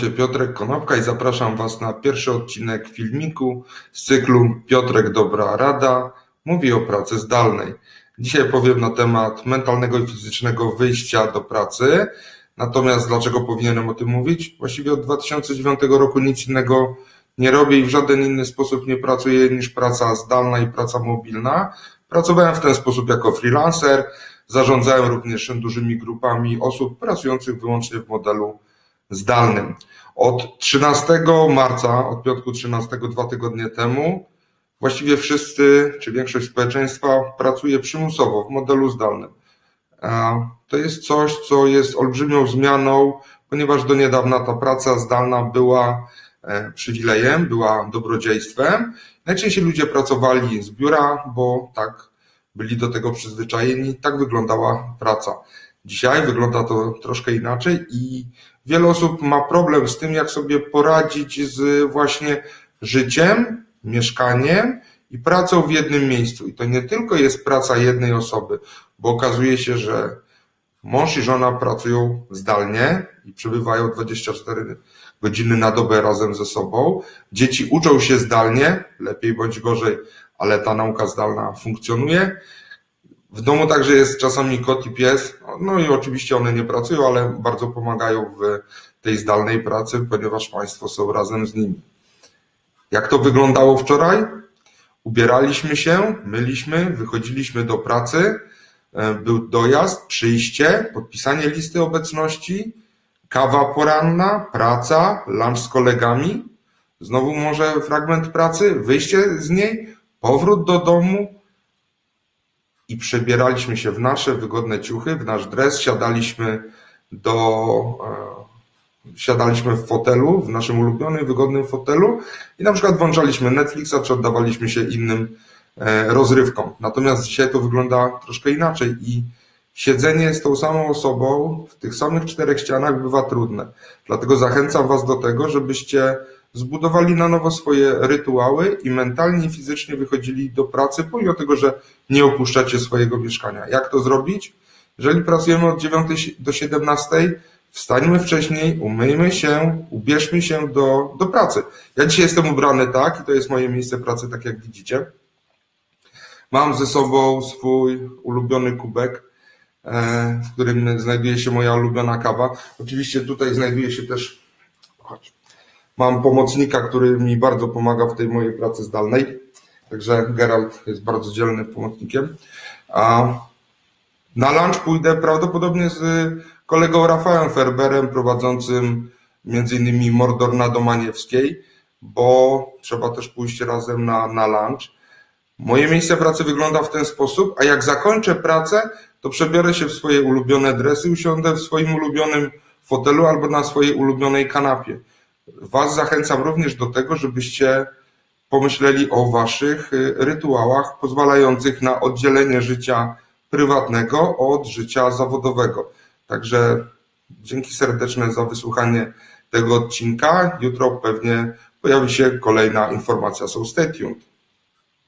się Piotrek Konopka i zapraszam Was na pierwszy odcinek filmiku z cyklu Piotrek Dobra Rada mówi o pracy zdalnej. Dzisiaj powiem na temat mentalnego i fizycznego wyjścia do pracy. Natomiast dlaczego powinienem o tym mówić? Właściwie od 2009 roku nic innego nie robię i w żaden inny sposób nie pracuję niż praca zdalna i praca mobilna. Pracowałem w ten sposób jako freelancer, zarządzałem również dużymi grupami osób pracujących wyłącznie w modelu zdalnym. Od 13 marca, od piątku 13, dwa tygodnie temu, właściwie wszyscy, czy większość społeczeństwa pracuje przymusowo w modelu zdalnym. To jest coś, co jest olbrzymią zmianą, ponieważ do niedawna ta praca zdalna była e, przywilejem, była dobrodziejstwem. Najczęściej ludzie pracowali z biura, bo tak byli do tego przyzwyczajeni, tak wyglądała praca. Dzisiaj wygląda to troszkę inaczej i wiele osób ma problem z tym, jak sobie poradzić z właśnie życiem, mieszkaniem i pracą w jednym miejscu. I to nie tylko jest praca jednej osoby, bo okazuje się, że mąż i żona pracują zdalnie i przebywają 24 godziny na dobę razem ze sobą. Dzieci uczą się zdalnie, lepiej bądź gorzej, ale ta nauka zdalna funkcjonuje. W domu także jest czasami kot i pies, no i oczywiście one nie pracują, ale bardzo pomagają w tej zdalnej pracy, ponieważ Państwo są razem z nimi. Jak to wyglądało wczoraj? Ubieraliśmy się, myliśmy, wychodziliśmy do pracy, e, był dojazd, przyjście, podpisanie listy obecności, kawa poranna, praca, lunch z kolegami, znowu może fragment pracy, wyjście z niej, powrót do domu, i przebieraliśmy się w nasze wygodne ciuchy, w nasz dres, siadaliśmy do, e, siadaliśmy w fotelu, w naszym ulubionym, wygodnym fotelu i na przykład włączaliśmy Netflixa, czy oddawaliśmy się innym e, rozrywkom. Natomiast dzisiaj to wygląda troszkę inaczej i siedzenie z tą samą osobą w tych samych czterech ścianach bywa trudne. Dlatego zachęcam Was do tego, żebyście zbudowali na nowo swoje rytuały i mentalnie i fizycznie wychodzili do pracy, pomimo tego, że nie opuszczacie swojego mieszkania. Jak to zrobić? Jeżeli pracujemy od 9 do 17, wstańmy wcześniej, umyjmy się, ubierzmy się do, do pracy. Ja dzisiaj jestem ubrany tak i to jest moje miejsce pracy, tak jak widzicie. Mam ze sobą swój ulubiony kubek, e, w którym znajduje się moja ulubiona kawa. Oczywiście tutaj znajduje się też, chodź, Mam pomocnika, który mi bardzo pomaga w tej mojej pracy zdalnej. Także Gerald jest bardzo dzielnym pomocnikiem. A na lunch pójdę prawdopodobnie z kolegą Rafałem Ferberem, prowadzącym innymi Mordor na Domaniewskiej, bo trzeba też pójść razem na, na lunch. Moje miejsce pracy wygląda w ten sposób, a jak zakończę pracę, to przebiorę się w swoje ulubione dresy, usiądę w swoim ulubionym fotelu albo na swojej ulubionej kanapie. Was zachęcam również do tego, żebyście pomyśleli o Waszych y, rytuałach pozwalających na oddzielenie życia prywatnego od życia zawodowego. Także dzięki serdeczne za wysłuchanie tego odcinka. Jutro pewnie pojawi się kolejna informacja, so stay tuned.